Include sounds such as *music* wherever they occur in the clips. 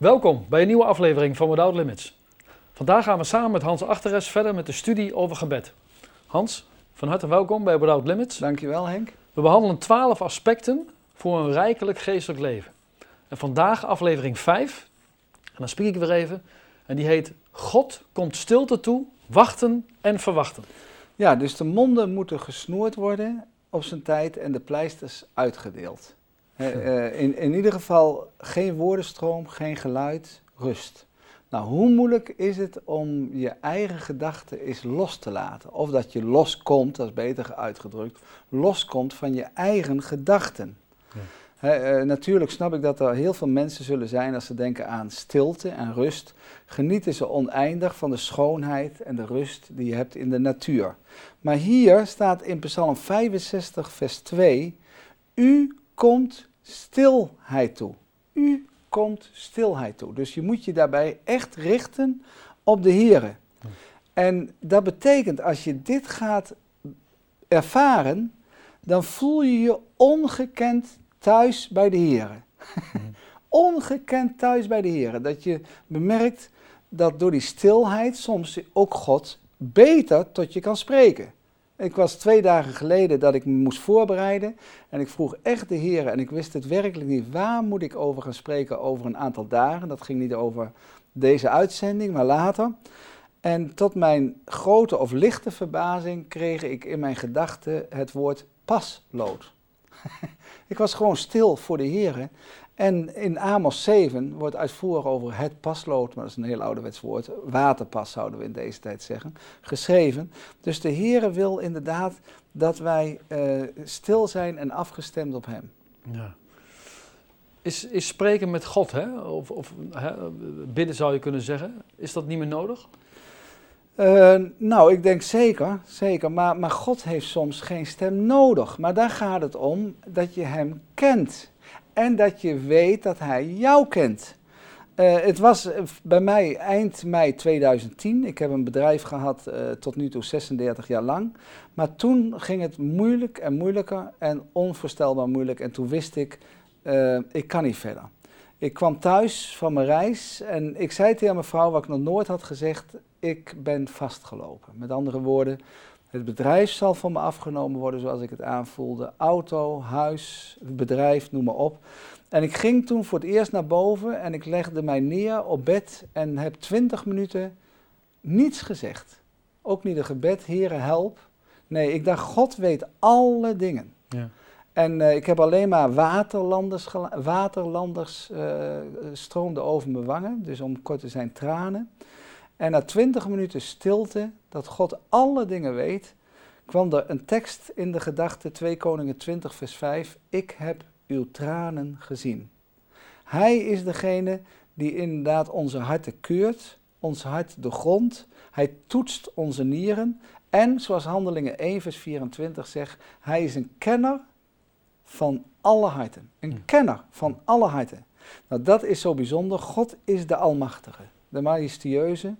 Welkom bij een nieuwe aflevering van Without Limits. Vandaag gaan we samen met Hans Achteres verder met de studie over gebed. Hans, van harte welkom bij Without Limits. Dankjewel Henk. We behandelen 12 aspecten voor een rijkelijk geestelijk leven. En vandaag aflevering 5, en dan spreek ik weer even, en die heet God komt stilte toe, wachten en verwachten. Ja, dus de monden moeten gesnoerd worden op zijn tijd en de pleisters uitgedeeld. Uh, in, in ieder geval geen woordenstroom, geen geluid, rust. Nou, hoe moeilijk is het om je eigen gedachten eens los te laten? Of dat je loskomt, dat is beter uitgedrukt, loskomt van je eigen gedachten. Ja. uh, natuurlijk snap ik dat er heel veel mensen zullen zijn als ze denken aan stilte en rust. Genieten ze oneindig van de schoonheid en de rust die je hebt in de natuur. Maar hier staat in Psalm 65, vers 2: U komt stilheid toe. U komt stilheid toe. Dus je moet je daarbij echt richten op de Here. En dat betekent als je dit gaat ervaren, dan voel je je ongekend thuis bij de Here. *laughs* ongekend thuis bij de Here. Dat je bemerkt dat door die stilheid soms ook God beter tot je kan spreken. Ik was twee dagen geleden dat ik me moest voorbereiden en ik vroeg echt de Heer en ik wist het werkelijk niet. Waar moet ik over gaan spreken over een aantal dagen? Dat ging niet over deze uitzending, maar later. En tot mijn grote of lichte verbazing kreeg ik in mijn gedachten het woord paslood. *laughs* ik was gewoon stil voor de Heer en in Amos 7 wordt uitvoerig over het paslood, maar dat is een heel ouderwets woord, waterpas zouden we in deze tijd zeggen, geschreven. Dus de Heere wil inderdaad dat wij uh, stil zijn en afgestemd op Hem. Ja. Is, is spreken met God, hè? of, of hè? bidden zou je kunnen zeggen, is dat niet meer nodig? Uh, nou, ik denk zeker, zeker. Maar, maar God heeft soms geen stem nodig. Maar daar gaat het om dat je Hem kent en dat je weet dat hij jou kent. Uh, het was eh, bij mij eind mei 2010. Ik heb een bedrijf gehad uh, tot nu toe 36 jaar lang. Maar toen ging het moeilijk en moeilijker en onvoorstelbaar moeilijk. En toen wist ik, ik kan niet verder. Ik kwam thuis van mijn reis en ik zei tegen mijn vrouw wat ik nog nooit had gezegd. Ik ben vastgelopen. Met andere woorden, het bedrijf zal van me afgenomen worden zoals ik het aanvoelde. Auto, huis, bedrijf, noem maar op. En ik ging toen voor het eerst naar boven en ik legde mij neer op bed en heb twintig minuten niets gezegd. Ook niet een gebed, Heere help. Nee, ik dacht, God weet alle dingen. Ja. En uh, ik heb alleen maar waterlanders, waterlanders uh, stroomden over mijn wangen, dus om kort te zijn tranen. En na twintig minuten stilte, dat God alle dingen weet, kwam er een tekst in de gedachte, 2 Koningen 20, vers 5. Ik heb uw tranen gezien. Hij is degene die inderdaad onze harten keurt, ons hart de grond. Hij toetst onze nieren. En zoals Handelingen 1, vers 24 zegt, hij is een kenner van alle harten. Een kenner van alle harten. Nou, dat is zo bijzonder. God is de Almachtige, de Majestueuze.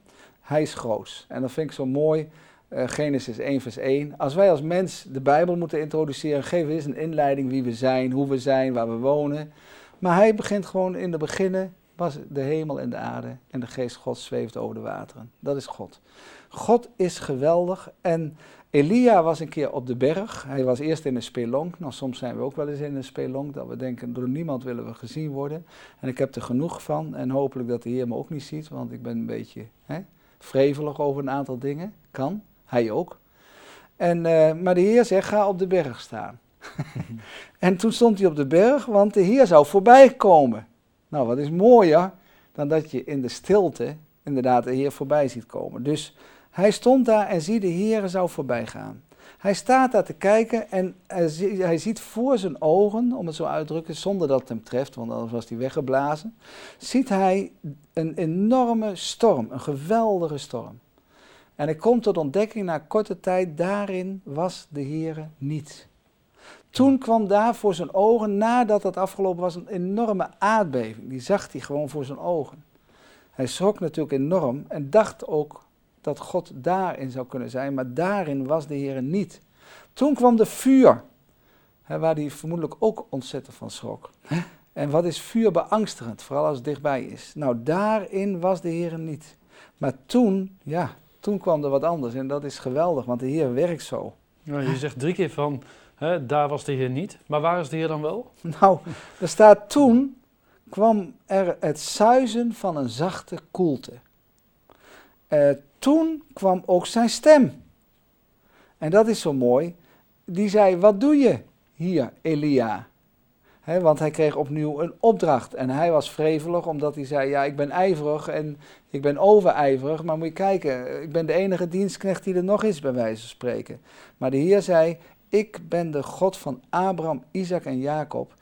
Hij is groot. En dat vind ik zo mooi. Uh, Genesis 1, vers 1. Als wij als mens de Bijbel moeten introduceren, geven we eens een inleiding wie we zijn, hoe we zijn, waar we wonen. Maar hij begint gewoon in de beginnen, was de hemel en de aarde en de geest God zweeft over de wateren. Dat is God. God is geweldig en Elia was een keer op de berg. Hij was eerst in een spelonk. Nou, soms zijn we ook wel eens in een spelonk, dat we denken, door niemand willen we gezien worden. En ik heb er genoeg van en hopelijk dat de Heer me ook niet ziet, want ik ben een beetje... Hè, wrevelig over een aantal dingen. Kan, hij ook. En, uh, maar de Heer zegt, ga op de berg staan. *laughs* en toen stond hij op de berg, want de Heer zou voorbij komen. Nou, wat is mooier dan dat je in de stilte inderdaad de Heer voorbij ziet komen. Dus hij stond daar en zie de Heer zou voorbij gaan. Hij staat daar te kijken en hij ziet voor zijn ogen, om het zo uit te drukken, zonder dat het hem treft, want anders was hij weggeblazen, ziet hij een enorme storm, een geweldige storm. En hij komt tot ontdekking na korte tijd, daarin was de Heere niet. Toen kwam daar voor zijn ogen, nadat het afgelopen was, een enorme aardbeving. Die zag hij gewoon voor zijn ogen. Hij schrok natuurlijk enorm en dacht ook dat God daarin zou kunnen zijn, maar daarin was de Heer niet. Toen kwam de vuur, hè, waar hij vermoedelijk ook ontzettend van schrok. En wat is vuur beangstigend, vooral als het dichtbij is? Nou, daarin was de Heer niet. Maar toen, ja, toen kwam er wat anders. En dat is geweldig, want de Heer werkt zo. Ja, je zegt drie keer van, hè, daar was de Heer niet. Maar waar is de Heer dan wel? Nou, er staat toen kwam er het zuizen van een zachte koelte. Uh, toen kwam ook zijn stem. En dat is zo mooi. Die zei, wat doe je hier, Elia? want hij kreeg opnieuw een opdracht. En hij was vrevelig omdat hij zei, ja, ik ben ijverig en ik ben overijverig. Maar moet je kijken, ik ben de enige dienstknecht die er nog is, bij wijze van spreken. Maar de Heer zei, ik ben de God van Abraham, Isaac en Jacob.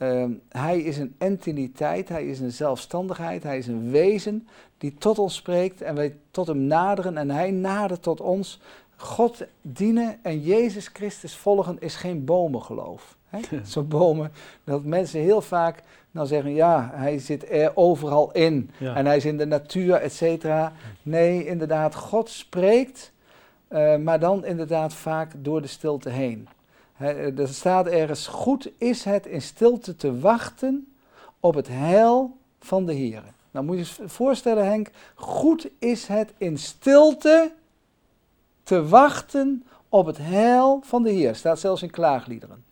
Ehm, hij is een entiteit, hij is een zelfstandigheid, hij is een wezen die tot ons spreekt en wij tot hem naderen en hij nadert tot ons. God dienen en Jezus Christus volgen is geen bomengeloof. *laughs* Zo'n bomen, dat mensen heel vaak dan zeggen, ja, hij zit er overal in en hij is in de natuur, et cetera. Nee, inderdaad, God spreekt, uh, maar dan inderdaad vaak door de stilte heen. Er staat ergens, goed is het in stilte te wachten op het heil van de Heer. Nou moet je je voorstellen Henk, goed is het in stilte te wachten op het heil van de Heer. Staat zelfs in klaagliederen.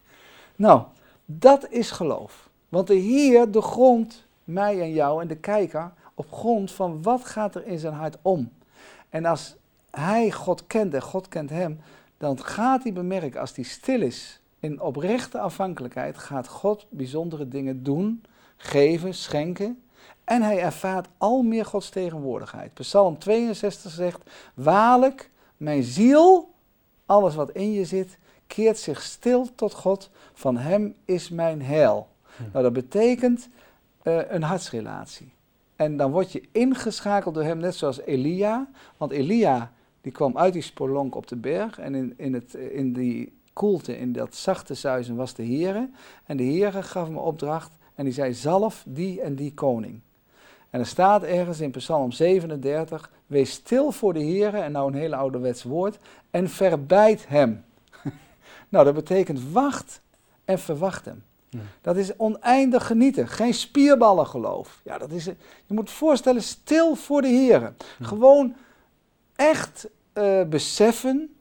*laughs* nou, dat is geloof. Want de Heer doorgrondt mij en jou en de kijker op grond van wat gaat er in zijn hart om. En als hij God kent en God kent hem, dan gaat hij bemerken als hij stil is in oprechte afhankelijkheid, gaat God bijzondere dingen doen, geven, schenken. En hij ervaart al meer Gods tegenwoordigheid. Psalm 62 zegt, waarlijk, mijn ziel, alles wat in je zit, keert zich stil tot God, van hem is mijn heil. Hm. Nou, dat betekent uh, een hartsrelatie. En dan word je ingeschakeld door hem, net zoals Elia. Want Elia, die kwam uit die spolonk op de berg en in, in, het, in die koelte, in dat zachte zuizen was de Heere. En de Heere gaf hem opdracht en die zei, zalf die en die koning. En er staat ergens in Psalm 37, wees stil voor de Heer, en nou een hele ouderwets woord, en verbijt hem. *laughs* nou, dat betekent wacht en verwacht hem. Dat is oneindig genieten, geen spierballen geloof. Ja, dat is, je moet voorstellen, stil voor de Heer. Gewoon echt uh, beseffen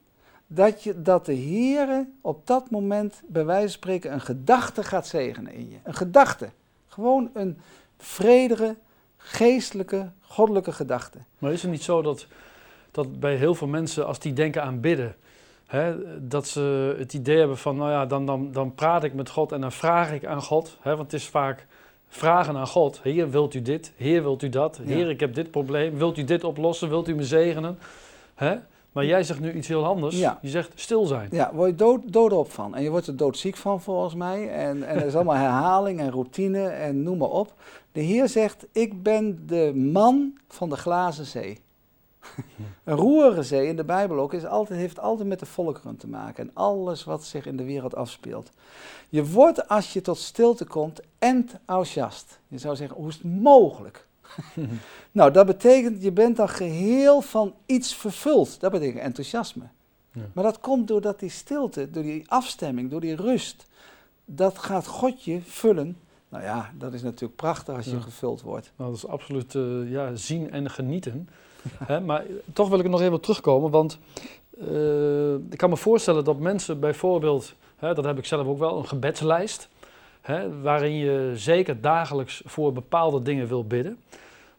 dat, je, dat de Heer op dat moment, bij wijze van spreken, een gedachte gaat zegenen in je. Een gedachte. Gewoon een vredige, geestelijke, goddelijke gedachte. Maar is het niet zo dat, dat bij heel veel mensen, als die denken aan bidden, dat ze het idee hebben van, nou ja, dan, dan, dan praat ik met God en dan vraag ik aan God. Want het is vaak vragen aan God. Heer, wilt u dit? Heer, wilt u dat? Heer, ik heb dit probleem. Wilt u dit oplossen? Wilt u me zegenen? Hè? Maar jij zegt nu iets heel anders. Je zegt stil zijn. Ja, word je dood, dood op van. En je wordt er doodziek van volgens mij. En, en er is allemaal herhaling en routine en noem maar op. De Heer zegt, ik ben de man van de glazen zee. *laughs* Een roerige zee in de Bijbel ook is altijd, heeft altijd met de volkeren te maken. En alles wat zich in de wereld afspeelt. Je wordt als je tot stilte komt enthousiast. Je zou zeggen, hoe is het mogelijk? *laughs* nou, dat betekent, je bent dan geheel van iets vervuld. Dat betekent enthousiasme. Ja. Maar dat komt doordat die stilte, door die afstemming, door die rust, dat gaat God je vullen. Nou ja, dat is natuurlijk prachtig als je gevuld wordt. Nou, dat is absoluut uh, ja, zien en genieten. *laughs* maar toch wil ik er nog even terugkomen, want uh, ik kan me voorstellen dat mensen bijvoorbeeld, hè, dat heb ik zelf ook wel, een gebedslijst, hè, waarin je zeker dagelijks voor bepaalde dingen wil bidden.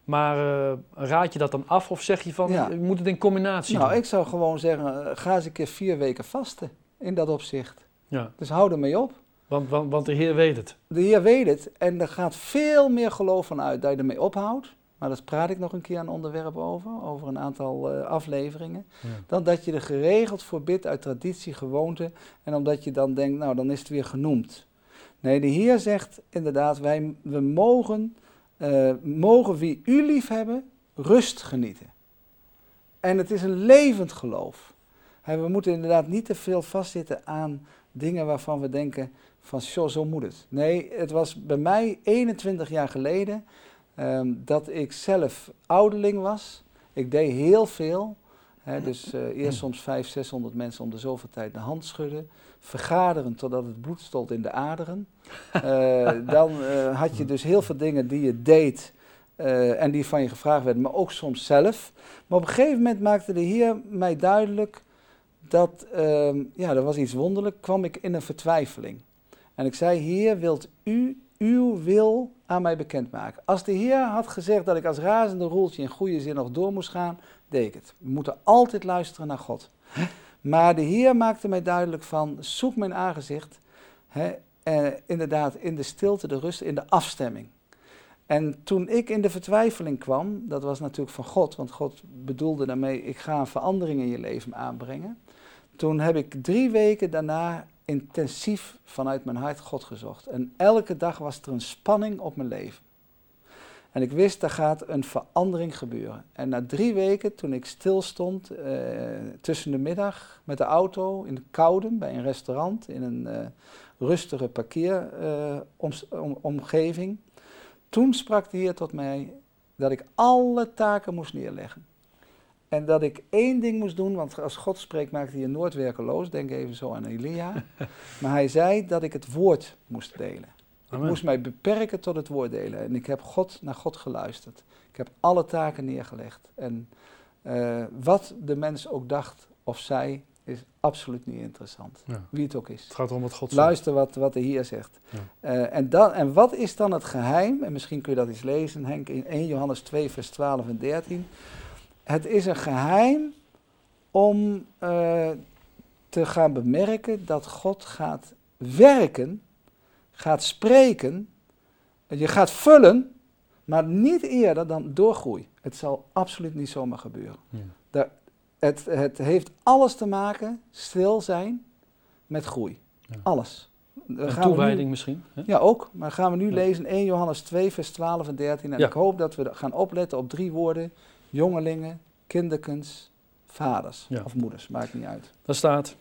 Maar uh, raad je dat dan af of zeg je van, ja. je moet het in combinatie nou, doen? ik zou gewoon zeggen, uh, ga eens een keer vier weken vasten in dat opzicht. Ja. Dus hou ermee op. Want, want, want de Heer weet het. De Heer weet het en er gaat veel meer geloof van uit dat je ermee ophoudt. Maar daar praat ik nog een keer een onderwerp over, over een aantal uh, afleveringen. Ja. Dan dat je er geregeld voor bidt uit traditie, gewoonte. En omdat je dan denkt, nou dan is het weer genoemd. Nee, de Heer zegt inderdaad, wij, we mogen uh, mogen wie u lief hebben, rust genieten. En het is een levend geloof. we moeten inderdaad niet te veel vastzitten aan dingen waarvan we denken van zo, zo moet het. Nee, het was bij mij 21 jaar geleden um, dat ik zelf ouderling was. Ik deed heel veel. Dus uh, eerst soms 500, 600 mensen om de zoveel tijd de hand schudden. Vergaderen totdat het bloed stolt in de aderen. Uh, *laughs* dan uh, had je dus heel veel dingen die je deed en die van je gevraagd werden, maar ook soms zelf. Maar op een gegeven moment maakte de Heer mij duidelijk dat, ehm, ja, er was iets wonderlijk, kwam ik in een vertwijfeling. En ik zei, Heer, wilt u uw wil aan mij bekendmaken? Als de Heer had gezegd dat ik als razende roeltje in goede zin nog door moest gaan, deed ik het. We moeten altijd luisteren naar God. Maar de Heer maakte mij duidelijk van, zoek mijn aangezicht, hè, eh, inderdaad, in de stilte, de rust, in de afstemming. En toen ik in de vertwijfeling kwam, dat was natuurlijk van God, want God bedoelde daarmee, ik ga een verandering in je leven aanbrengen. Toen heb ik drie weken daarna intensief vanuit mijn hart God gezocht. En elke dag was er een spanning op mijn leven. En ik wist, er gaat een verandering gebeuren. En na drie weken, toen ik stil stond uh, tussen de middag met de auto in de Kouden bij een restaurant in een uh, rustige parkeeromgeving, toen sprak de Heer tot mij dat ik alle taken moest neerleggen. En dat ik één ding moest doen, want als God spreekt maakt hij je nooit werkeloos. Denk even zo aan Elia. *laughs* maar hij zei dat ik het woord moest delen. Ik moest mij beperken tot het woord delen. En ik heb God, naar God geluisterd. Ik heb alle taken neergelegd. En uh, wat de mens ook dacht of zei, is absoluut niet interessant. Ja. Wie het ook is. Het gaat om wat God zegt. Luister wat, wat de Heer zegt. Ja. Uh, en, dan, en wat is dan het geheim? En misschien kun je dat eens lezen, Henk, in 1 Johannes 2, vers 12 en 13. Het is een geheim om uh, te gaan bemerken dat God gaat werken gaat spreken, je gaat vullen, maar niet eerder dan doorgroei. Het zal absoluut niet zomaar gebeuren. Ja. het, het heeft alles te maken, stil zijn, met groei. Ja. Alles. Een toewijding misschien? Hè? Ja, ook. Maar gaan we nu lezen 1 Johannes 2, vers 12 en 13. En ik hoop dat we gaan opletten op drie woorden. Jongelingen, kinderkens, vaders of moeders. Maakt niet uit. Daar staat,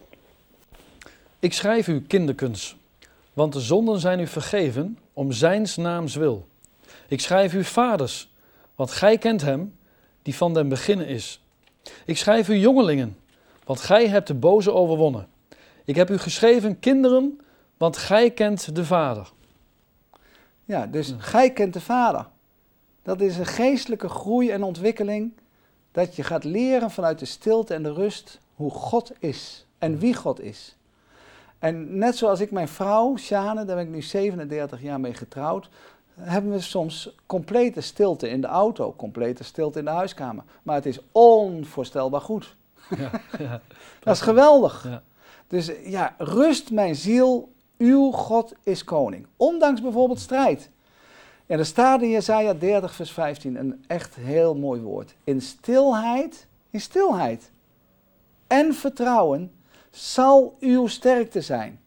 ik schrijf u kinderkens want de zonden zijn u vergeven om zijns naams wil. Ik schrijf u vaders, want gij kent hem die van den beginnen is. Ik schrijf u jongelingen, want gij hebt de boze overwonnen. Ik heb u geschreven kinderen, want gij kent de Vader. Ja, dus gij kent de Vader. Dat is een geestelijke groei en ontwikkeling. Dat je gaat leren vanuit de stilte en de rust hoe God is en wie God is. En net zoals ik mijn vrouw, Sjane, daar ben ik nu 37 jaar mee getrouwd, hebben we soms complete stilte in de auto, complete stilte in de huiskamer. Maar het is onvoorstelbaar goed. Ja, ja, *laughs* dat is geweldig. Ja. Dus ja, rust mijn ziel, uw God is koning. Ondanks bijvoorbeeld strijd. En er staat in Jezaja 30 vers 15 een echt heel mooi woord. In stilheid, in stilheid en vertrouwen zal uw sterkte zijn.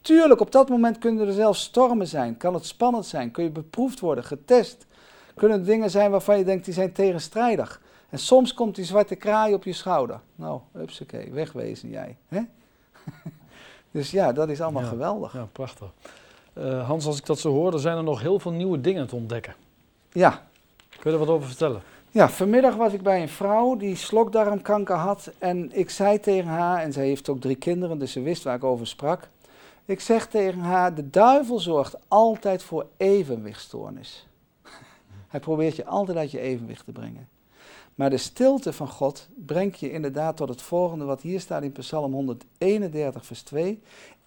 Tuurlijk, op dat moment kunnen er zelfs stormen zijn, kan het spannend zijn, kun je beproefd worden, getest. Kunnen dingen zijn waarvan je denkt die zijn tegenstrijdig. En soms komt die zwarte kraai op je schouder. Nou, hupsakee, wegwezen jij. Hè? *laughs* dus ja, dat is allemaal geweldig. Ja, prachtig. Uh, Hans, als ik dat zo hoor, dan zijn er nog heel veel nieuwe dingen te ontdekken. Ja. Kun je er wat over vertellen? Ja, vanmiddag was ik bij een vrouw die slokdarmkanker had. En ik zei tegen haar, en zij heeft ook drie kinderen, dus ze wist waar ik over sprak. Ik zeg tegen haar, de duivel zorgt altijd voor evenwichtstoornis. *laughs* Hij probeert je altijd uit je evenwicht te brengen. Maar de stilte van God brengt je inderdaad tot het volgende wat hier staat in Psalm 131, vers 2.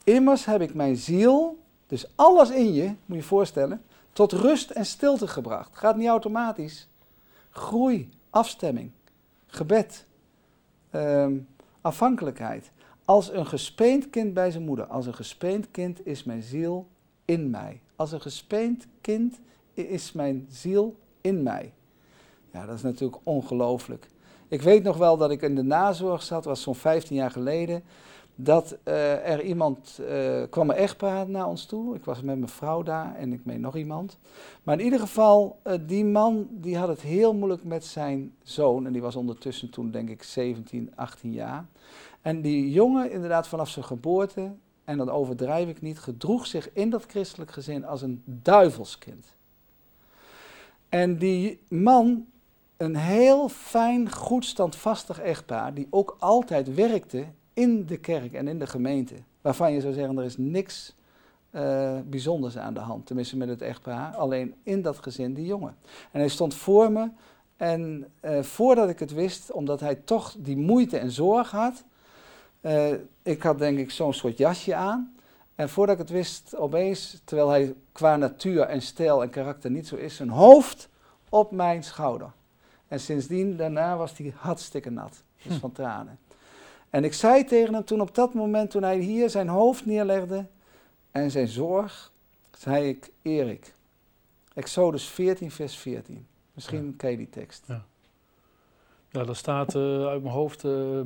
Immers heb ik mijn ziel, dus alles in je, moet je voorstellen, tot rust en stilte gebracht. Gaat niet automatisch groei, afstemming, gebed, ehm, afhankelijkheid. Als een gespeend kind bij zijn moeder. Als een gespeend kind is mijn ziel in mij. Als een gespeend kind is mijn ziel in mij. Ja, dat is natuurlijk ongelooflijk. Ik weet nog wel dat ik in de nazorg zat, was zo'n 15 jaar geleden dat uh, er iemand, uh, kwam een echtpaar naar ons toe. Ik was met mijn vrouw daar en ik meen nog iemand. Maar in ieder geval, uh, die man die had het heel moeilijk met zijn zoon. En die was ondertussen toen denk ik 17, 18 jaar. En die jongen inderdaad vanaf zijn geboorte, en dat overdrijf ik niet, gedroeg zich in dat christelijk gezin als een duivelskind. En die man een heel fijn, goed, standvastig echtpaar, die ook altijd werkte in de kerk en in de gemeente. Waarvan je zou zeggen, er is niks uh, bijzonders aan de hand, tenminste met het echtpaar. Alleen in dat gezin die jongen. En hij stond voor me en uh, voordat ik het wist, omdat hij toch die moeite en zorg had, uh, ik had denk ik zo'n soort jasje aan. En voordat ik het wist, opeens, terwijl hij qua natuur en stijl en karakter niet zo is, zijn hoofd op mijn schouder. En sindsdien, daarna was hij hartstikke nat, dus hm. van tranen. En ik zei tegen hem toen op dat moment, toen hij hier zijn hoofd neerlegde en zijn zorg, zei ik, Erik, Exodus 14, vers 14. Misschien ja. ken je die tekst. Ja, ja daar staat uh, uit mijn hoofd, uh, uh,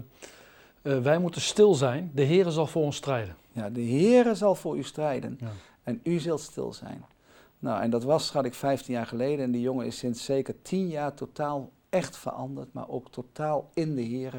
wij moeten stil zijn, de Heer zal voor ons strijden. Ja, de Heer zal voor u strijden ja. en u zult stil zijn. Nou, en dat was, schat ik, 15 jaar geleden. En die jongen is sinds zeker 10 jaar totaal echt veranderd, maar ook totaal in de Heer.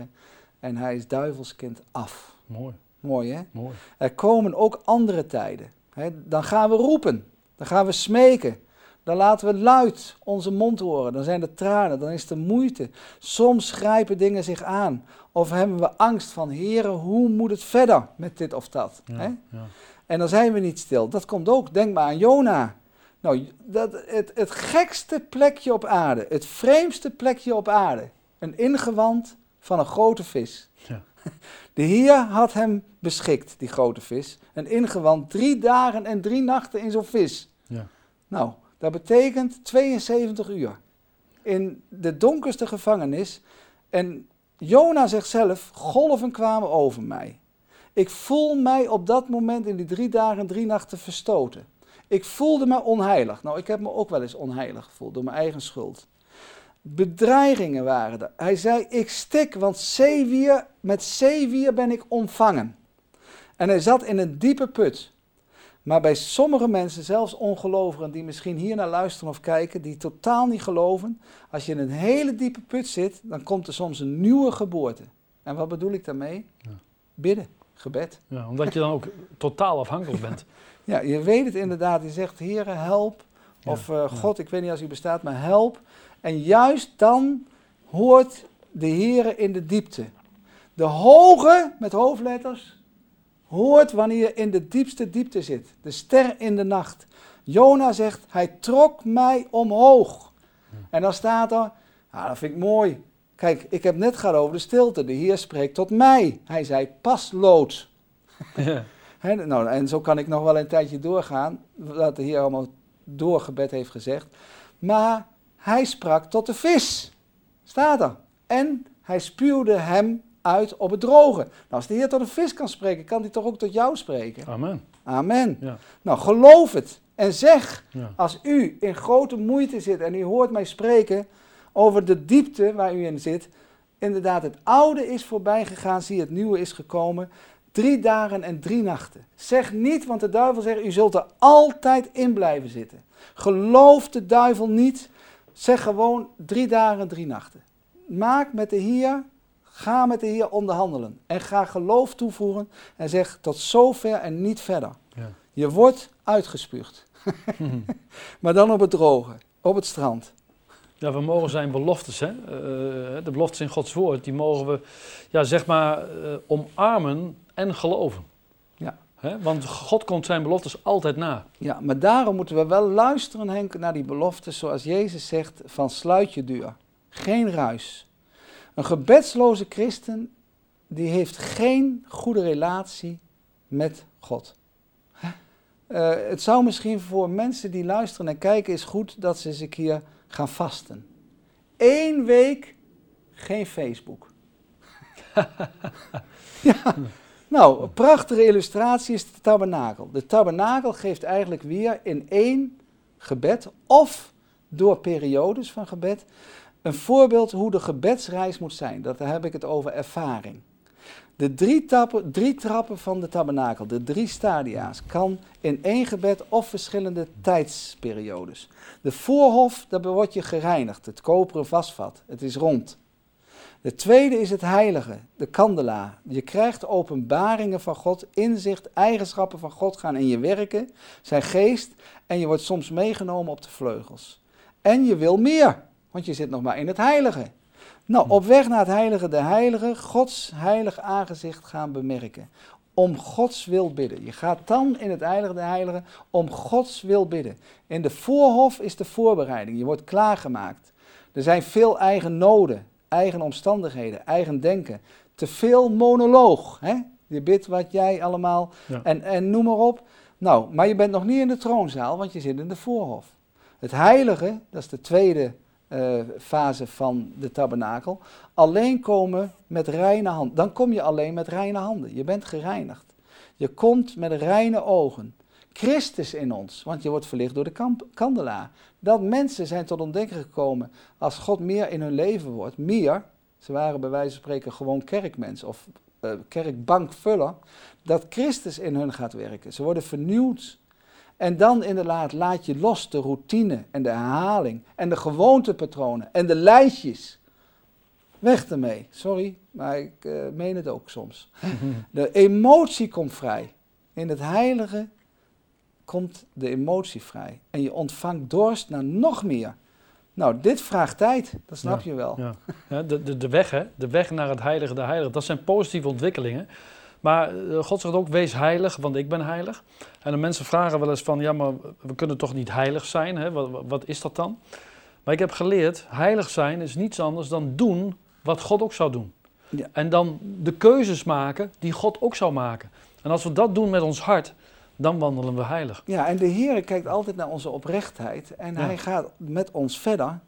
En hij is duivelskind af. Mooi. Mooi, hè? Mooi. Er komen ook andere tijden. Hè? Dan gaan we roepen. Dan gaan we smeken. Dan laten we luid onze mond horen. Dan zijn er tranen. Dan is er moeite. Soms grijpen dingen zich aan. Of hebben we angst van, heren, hoe moet het verder met dit of dat? Ja, hè? ja. En dan zijn we niet stil. Dat komt ook. Denk maar aan Jona. Nou, dat, het, het gekste plekje op aarde, het vreemdste plekje op aarde. Een ingewand van een grote vis. Ja. *laughs* De Heer had hem beschikt, die grote vis. Een ingewand drie dagen en drie nachten in zo'n vis. Ja. Nou, dat betekent 72 uur. In de donkerste gevangenis. En Jona zegt zelf, golven kwamen over mij. Ik voel mij op dat moment in die drie dagen en drie nachten verstoten. Ik voelde me onheilig. Nou, ik heb me ook wel eens onheilig gevoeld door mijn eigen schuld. Bedreigingen waren er. Hij zei, ik stik, want zeewier, met zeewier ben ik ontvangen. En hij zat in een diepe put. Maar bij sommige mensen, zelfs ongelovigen die misschien hier naar luisteren of kijken, die totaal niet geloven, als je in een hele diepe put zit, dan komt er soms een nieuwe geboorte. En wat bedoel ik daarmee? Ja. Bidden, gebed. Ja, omdat je dan ook totaal afhankelijk bent. *laughs* Ja, je weet het inderdaad. Je zegt, Heere, help. Of uh, ja. God, ik weet niet als u bestaat, maar help. En juist dan hoort de Heere in de diepte. De hoge, met hoofdletters, hoort wanneer je in de diepste diepte zit. De ster in de nacht. Jona zegt, hij trok mij omhoog. En dan staat er, ah, dat vind ik mooi. Kijk, ik heb net gehad over de stilte. De Heer spreekt tot mij. Hij zei, pas lood. Ja. *laughs* Nou, en zo kan ik nog wel een tijdje doorgaan, wat de Heer allemaal doorgebed heeft gezegd. Maar hij sprak tot de vis, staat er. En hij spuwde hem uit op het droge. Nou, als de Heer tot een vis kan spreken, kan hij toch ook tot jou spreken? Amen. Amen. Ja. Nou, geloof het en zeg, Ja. als u in grote moeite zit en u hoort mij spreken over de diepte waar u in zit, inderdaad, het oude is voorbij gegaan, zie het nieuwe is gekomen. Drie dagen en drie nachten. Zeg niet, want de duivel zegt, u zult er altijd in blijven zitten. Geloof de duivel niet. Zeg gewoon drie dagen en drie nachten. Maak met de Heer, ga met de Heer onderhandelen. En ga geloof toevoegen en zeg tot zover en niet verder. Ja. Je wordt uitgespuugd. *laughs* maar dan op het droge, op het strand. Ja, we mogen zijn beloftes, hè? eh, de beloftes in Gods woord, die mogen we, ja, zeg maar, eh, omarmen en geloven. Want God komt zijn beloftes altijd na. Ja, maar daarom moeten we wel luisteren, Henk, naar die beloftes zoals Jezus zegt van sluit je deur. Geen ruis. Een gebedsloze christen, die heeft geen goede relatie met God. Eh, het zou misschien voor mensen die luisteren en kijken is goed dat ze eens een keer gaan vasten. Eén week geen Facebook. *laughs* ja, nou, een prachtige illustratie is de tabernakel. De tabernakel geeft eigenlijk weer in één gebed of door periodes van gebed een voorbeeld hoe de gebedsreis moet zijn. Dat, daar heb ik het over ervaring. De drie, drie trappen van de tabernakel, de drie stadia's, kan in één gebed of verschillende tijdsperiodes. De voorhof, daar wordt je gereinigd, het koperen vastvat, het is rond. De tweede is het heilige, de kandelaar. Je krijgt openbaringen van God, inzicht, eigenschappen van God gaan in je werken, zijn geest en je wordt soms meegenomen op de vleugels. En je wil meer, Want je zit nog maar in het heilige. Nou, op weg naar het heilige de heilige, Gods heilig aangezicht gaan bemerken. Om Gods wil bidden. Je gaat dan in het heilige de heilige om Gods wil bidden. In de voorhof is de voorbereiding. Je wordt klaargemaakt. Er zijn veel eigen noden, eigen omstandigheden, eigen denken. Te veel monoloog. Hè? Je bidt wat jij allemaal Ja. en, en noem maar op. Nou, maar je bent nog niet in de troonzaal, want je zit in de voorhof. Het heilige, dat is de tweede eh, fase van de tabernakel. Alleen komen met reine handen. Dan kom je alleen met reine handen. Je bent gereinigd. Je komt met reine ogen. Christus in ons, want je wordt verlicht door de kamp- kandelaar. Dat mensen zijn tot ontdekken gekomen als God meer in hun leven wordt. Meer, ze waren bij wijze van spreken gewoon kerkmens of eh, kerkbankvuller. Dat Christus in hun gaat werken. Ze worden vernieuwd. En dan inderdaad laat je los de routine en de herhaling en de gewoontepatronen en de lijstjes. Weg ermee. Sorry, maar ik eh, meen het ook soms. *laughs* De emotie komt vrij. In het heilige komt de emotie vrij. En je ontvangt dorst naar nog meer. Nou, dit vraagt tijd, dat snap je wel. Ja. Ja, de, de, de weg, hè? de weg naar het heilige, de heilige, dat zijn positieve ontwikkelingen. Maar eh, God zegt ook, wees heilig, want ik ben heilig. En de mensen vragen wel eens van, ja, maar we kunnen toch niet heilig zijn? Hè? Wat, wat- wat is dat dan? Maar ik heb geleerd, heilig zijn is niets anders dan doen wat God ook zou doen. Ja. En dan de keuzes maken die God ook zou maken. En als we dat doen met ons hart, dan wandelen we heilig. Ja, en de Heer kijkt altijd naar onze oprechtheid. En Ja. hij gaat met ons verder.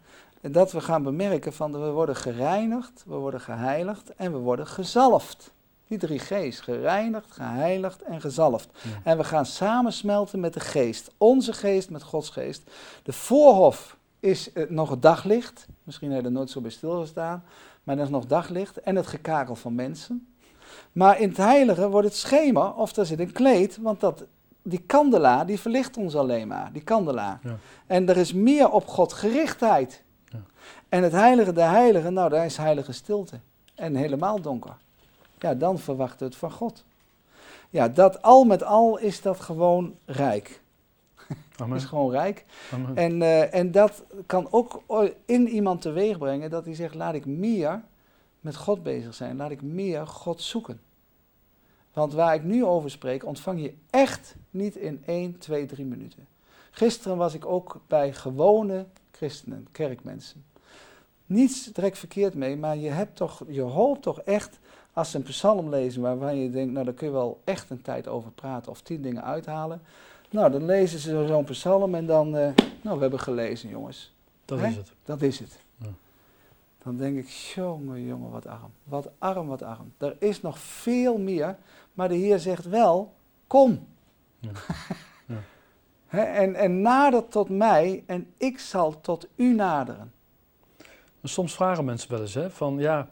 Dat we gaan bemerken van we worden gereinigd, we worden geheiligd en we worden gezalfd. Die drie G's, gereinigd, geheiligd en gezalfd. Ja. En we gaan samensmelten met de geest. Onze geest met Gods geest. De voorhof is eh, nog het daglicht. Misschien heb je er nooit zo bij stilgestaan. Maar er is nog daglicht en het gekakel van mensen. Maar in het heilige wordt het schemer of er zit een kleed. Want dat, die kandelaar die verlicht ons alleen maar. Die kandelaar. Ja. En er is meer op God gerichtheid. Ja. En het heilige de heilige, nou daar is heilige stilte. En helemaal donker. Ja, dan verwachten we het van God. Ja, dat al met al is dat gewoon rijk. *laughs* Amen. Is gewoon rijk. Amen. En, eh, en dat kan ook in iemand teweeg brengen dat hij zegt, laat ik meer met God bezig zijn. Laat ik meer God zoeken. Want waar ik nu over spreek, ontvang je echt niet in 1, 2, 3 minuten. Gisteren was ik ook bij gewone christenen, kerkmensen. Niets direct verkeerd mee, maar je, hebt toch, je hoopt toch echt, als ze een psalm lezen waarvan je denkt, nou daar kun je wel echt een tijd over praten of tien dingen uithalen. Nou, dan lezen ze zo'n psalm en dan, eh, nou we hebben gelezen jongens. dat Hè? is het. Dat is het. Ja. Dan denk ik, jongen, jongen, wat arm. Wat arm, wat arm. Er is nog veel meer, maar de Heer zegt wel, kom. Ja. Ja. *laughs* Hè, en, en nader tot mij en ik zal tot u naderen. Soms vragen mensen wel eens hè, van ja,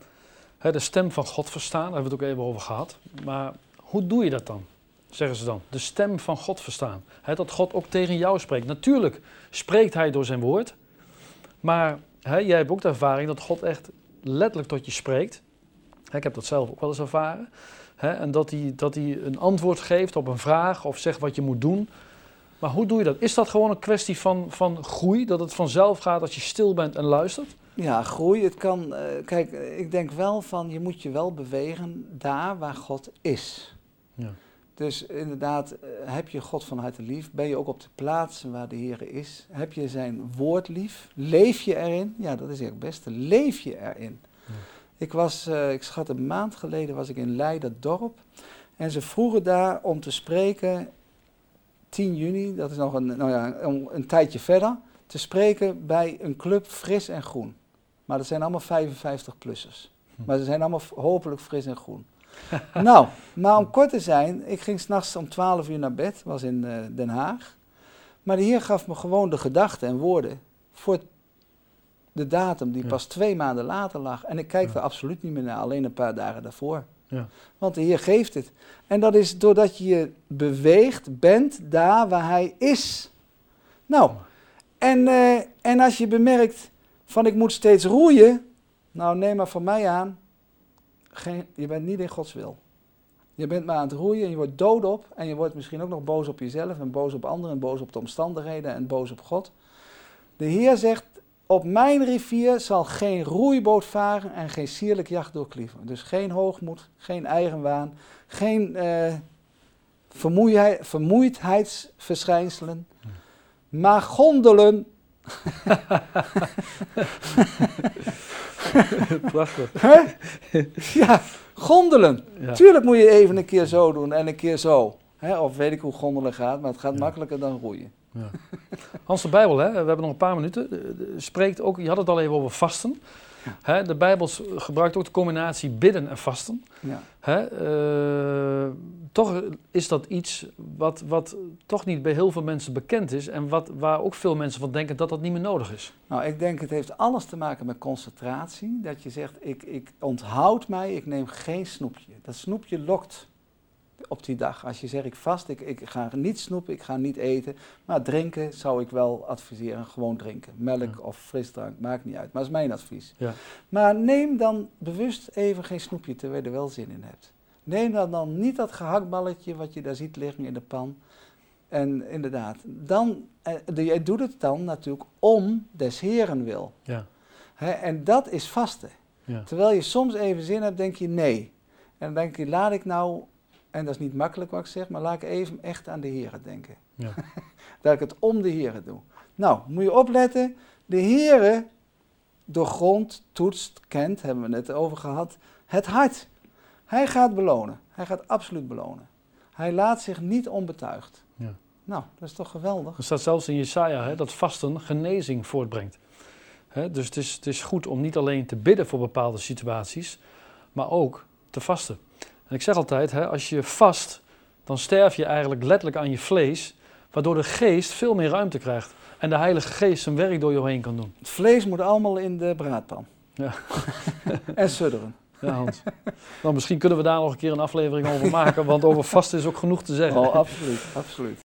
de stem van God verstaan, daar hebben we het ook even over gehad. Maar hoe doe je dat dan? Zeggen ze dan. De stem van God verstaan. Dat God ook tegen jou spreekt. Natuurlijk spreekt hij door zijn woord. Maar jij hebt ook de ervaring dat God echt letterlijk tot je spreekt. Ik heb dat zelf ook wel eens ervaren. Hè, en dat hij, dat hij een antwoord geeft op een vraag of zegt wat je moet doen. Maar hoe doe je dat? Is dat gewoon een kwestie van, van groei? Dat het vanzelf gaat als je stil bent en luistert? Ja, groei. Het kan, eh, kijk, ik denk wel van, je moet je wel bewegen daar waar God is. Ja. Dus inderdaad, eh, heb je God van harte lief? Ben je ook op de plaats waar de Heer is? Heb je zijn woord lief? Leef je erin? Ja, dat is het beste. Leef je erin? Ja. Ik was, eh, ik schat een maand geleden was ik in Leiderdorp. En ze vroegen daar om te spreken, 10 juni, dat is nog een, nou ja, een, een tijdje verder, te spreken bij een club Fris en Groen. Maar dat zijn allemaal 55-plussers. Hm. Maar ze zijn allemaal hopelijk fris en groen. *laughs* nou, maar om kort te zijn, ik ging s'nachts om 12 uur naar bed, was in eh, Den Haag. Maar de Heer gaf me gewoon de gedachten en woorden voor de datum die Ja. pas twee maanden later lag. En ik kijk Ja. er absoluut niet meer naar, alleen een paar dagen daarvoor. Ja. Want de Heer geeft het. En dat is doordat je je beweegt, bent daar waar Hij is. Nou, en, eh, en als je bemerkt van ik moet steeds roeien, nou neem maar van mij aan, geen, je bent niet in Gods wil. Je bent maar aan het roeien en je wordt doodop en je wordt misschien ook nog boos op jezelf en boos op anderen en boos op de omstandigheden en boos op God. De Heer zegt, Op mijn rivier zal geen roeiboot varen en geen sierlijk jacht doorklieven. Dus geen hoogmoed, geen eigenwaan, geen vermoeidheid, vermoeidheidsverschijnselen. Maar gondelen. *laughs* Prachtig. Hè? ja, gondelen. Ja. Tuurlijk moet je even een keer zo doen en een keer zo. Hè? Of weet ik hoe gondelen gaat, maar het gaat Ja. makkelijker dan roeien. Ja. Hans, de Bijbel, hè, we hebben nog een paar minuten, spreekt ook, je had het al even over vasten. Hè, de Bijbel gebruikt ook de combinatie bidden en vasten. Ja. Hè, eh, toch is dat iets wat, wat toch niet bij heel veel mensen bekend is en wat, waar ook veel mensen van denken dat dat niet meer nodig is. Nou, ik denk het heeft alles te maken met concentratie. Dat je zegt, ik, ik onthoud mij, ik neem geen snoepje. Dat snoepje lokt op die dag. Als je zegt, ik vast, ik, ik ga niet snoepen, ik ga niet eten. Maar drinken zou ik wel adviseren, gewoon drinken. Melk Ja. of frisdrank, maakt niet uit. Maar dat is mijn advies. Ja. Maar neem dan bewust even geen snoepje, terwijl je er wel zin in hebt. Neem dan, dan niet dat gehaktballetje wat je daar ziet liggen in de pan. En inderdaad, dan, eh, je doet het dan natuurlijk om des heren wil. Ja. En dat is vasten. Ja. Terwijl je soms even zin hebt, denk je nee. En dan denk je, laat ik nou, en dat is niet makkelijk wat ik zeg, maar laat ik even echt aan de heren denken. Ja. *laughs* dat ik het om de heren doe. Nou, moet je opletten, de heren doorgrond, toetst, kent, hebben we het net over gehad, het hart. Hij gaat belonen. Hij gaat absoluut belonen. Hij laat zich niet onbetuigd. Ja. Nou, dat is toch geweldig? Er staat zelfs in Jesaja hè, dat vasten genezing voortbrengt. Hè, dus het is, het is goed om niet alleen te bidden voor bepaalde situaties, maar ook te vasten. En ik zeg altijd, hè, als je vast, dan sterf je eigenlijk letterlijk aan je vlees, waardoor de geest veel meer ruimte krijgt. En de Heilige Geest zijn werk door je heen kan doen. Het vlees moet allemaal in de braadpan. Ja. *laughs* en sudderen. Ja, Hans. nou, misschien kunnen we daar nog een keer een aflevering over maken, want over vasten is ook genoeg te zeggen. Oh, absoluut, absoluut.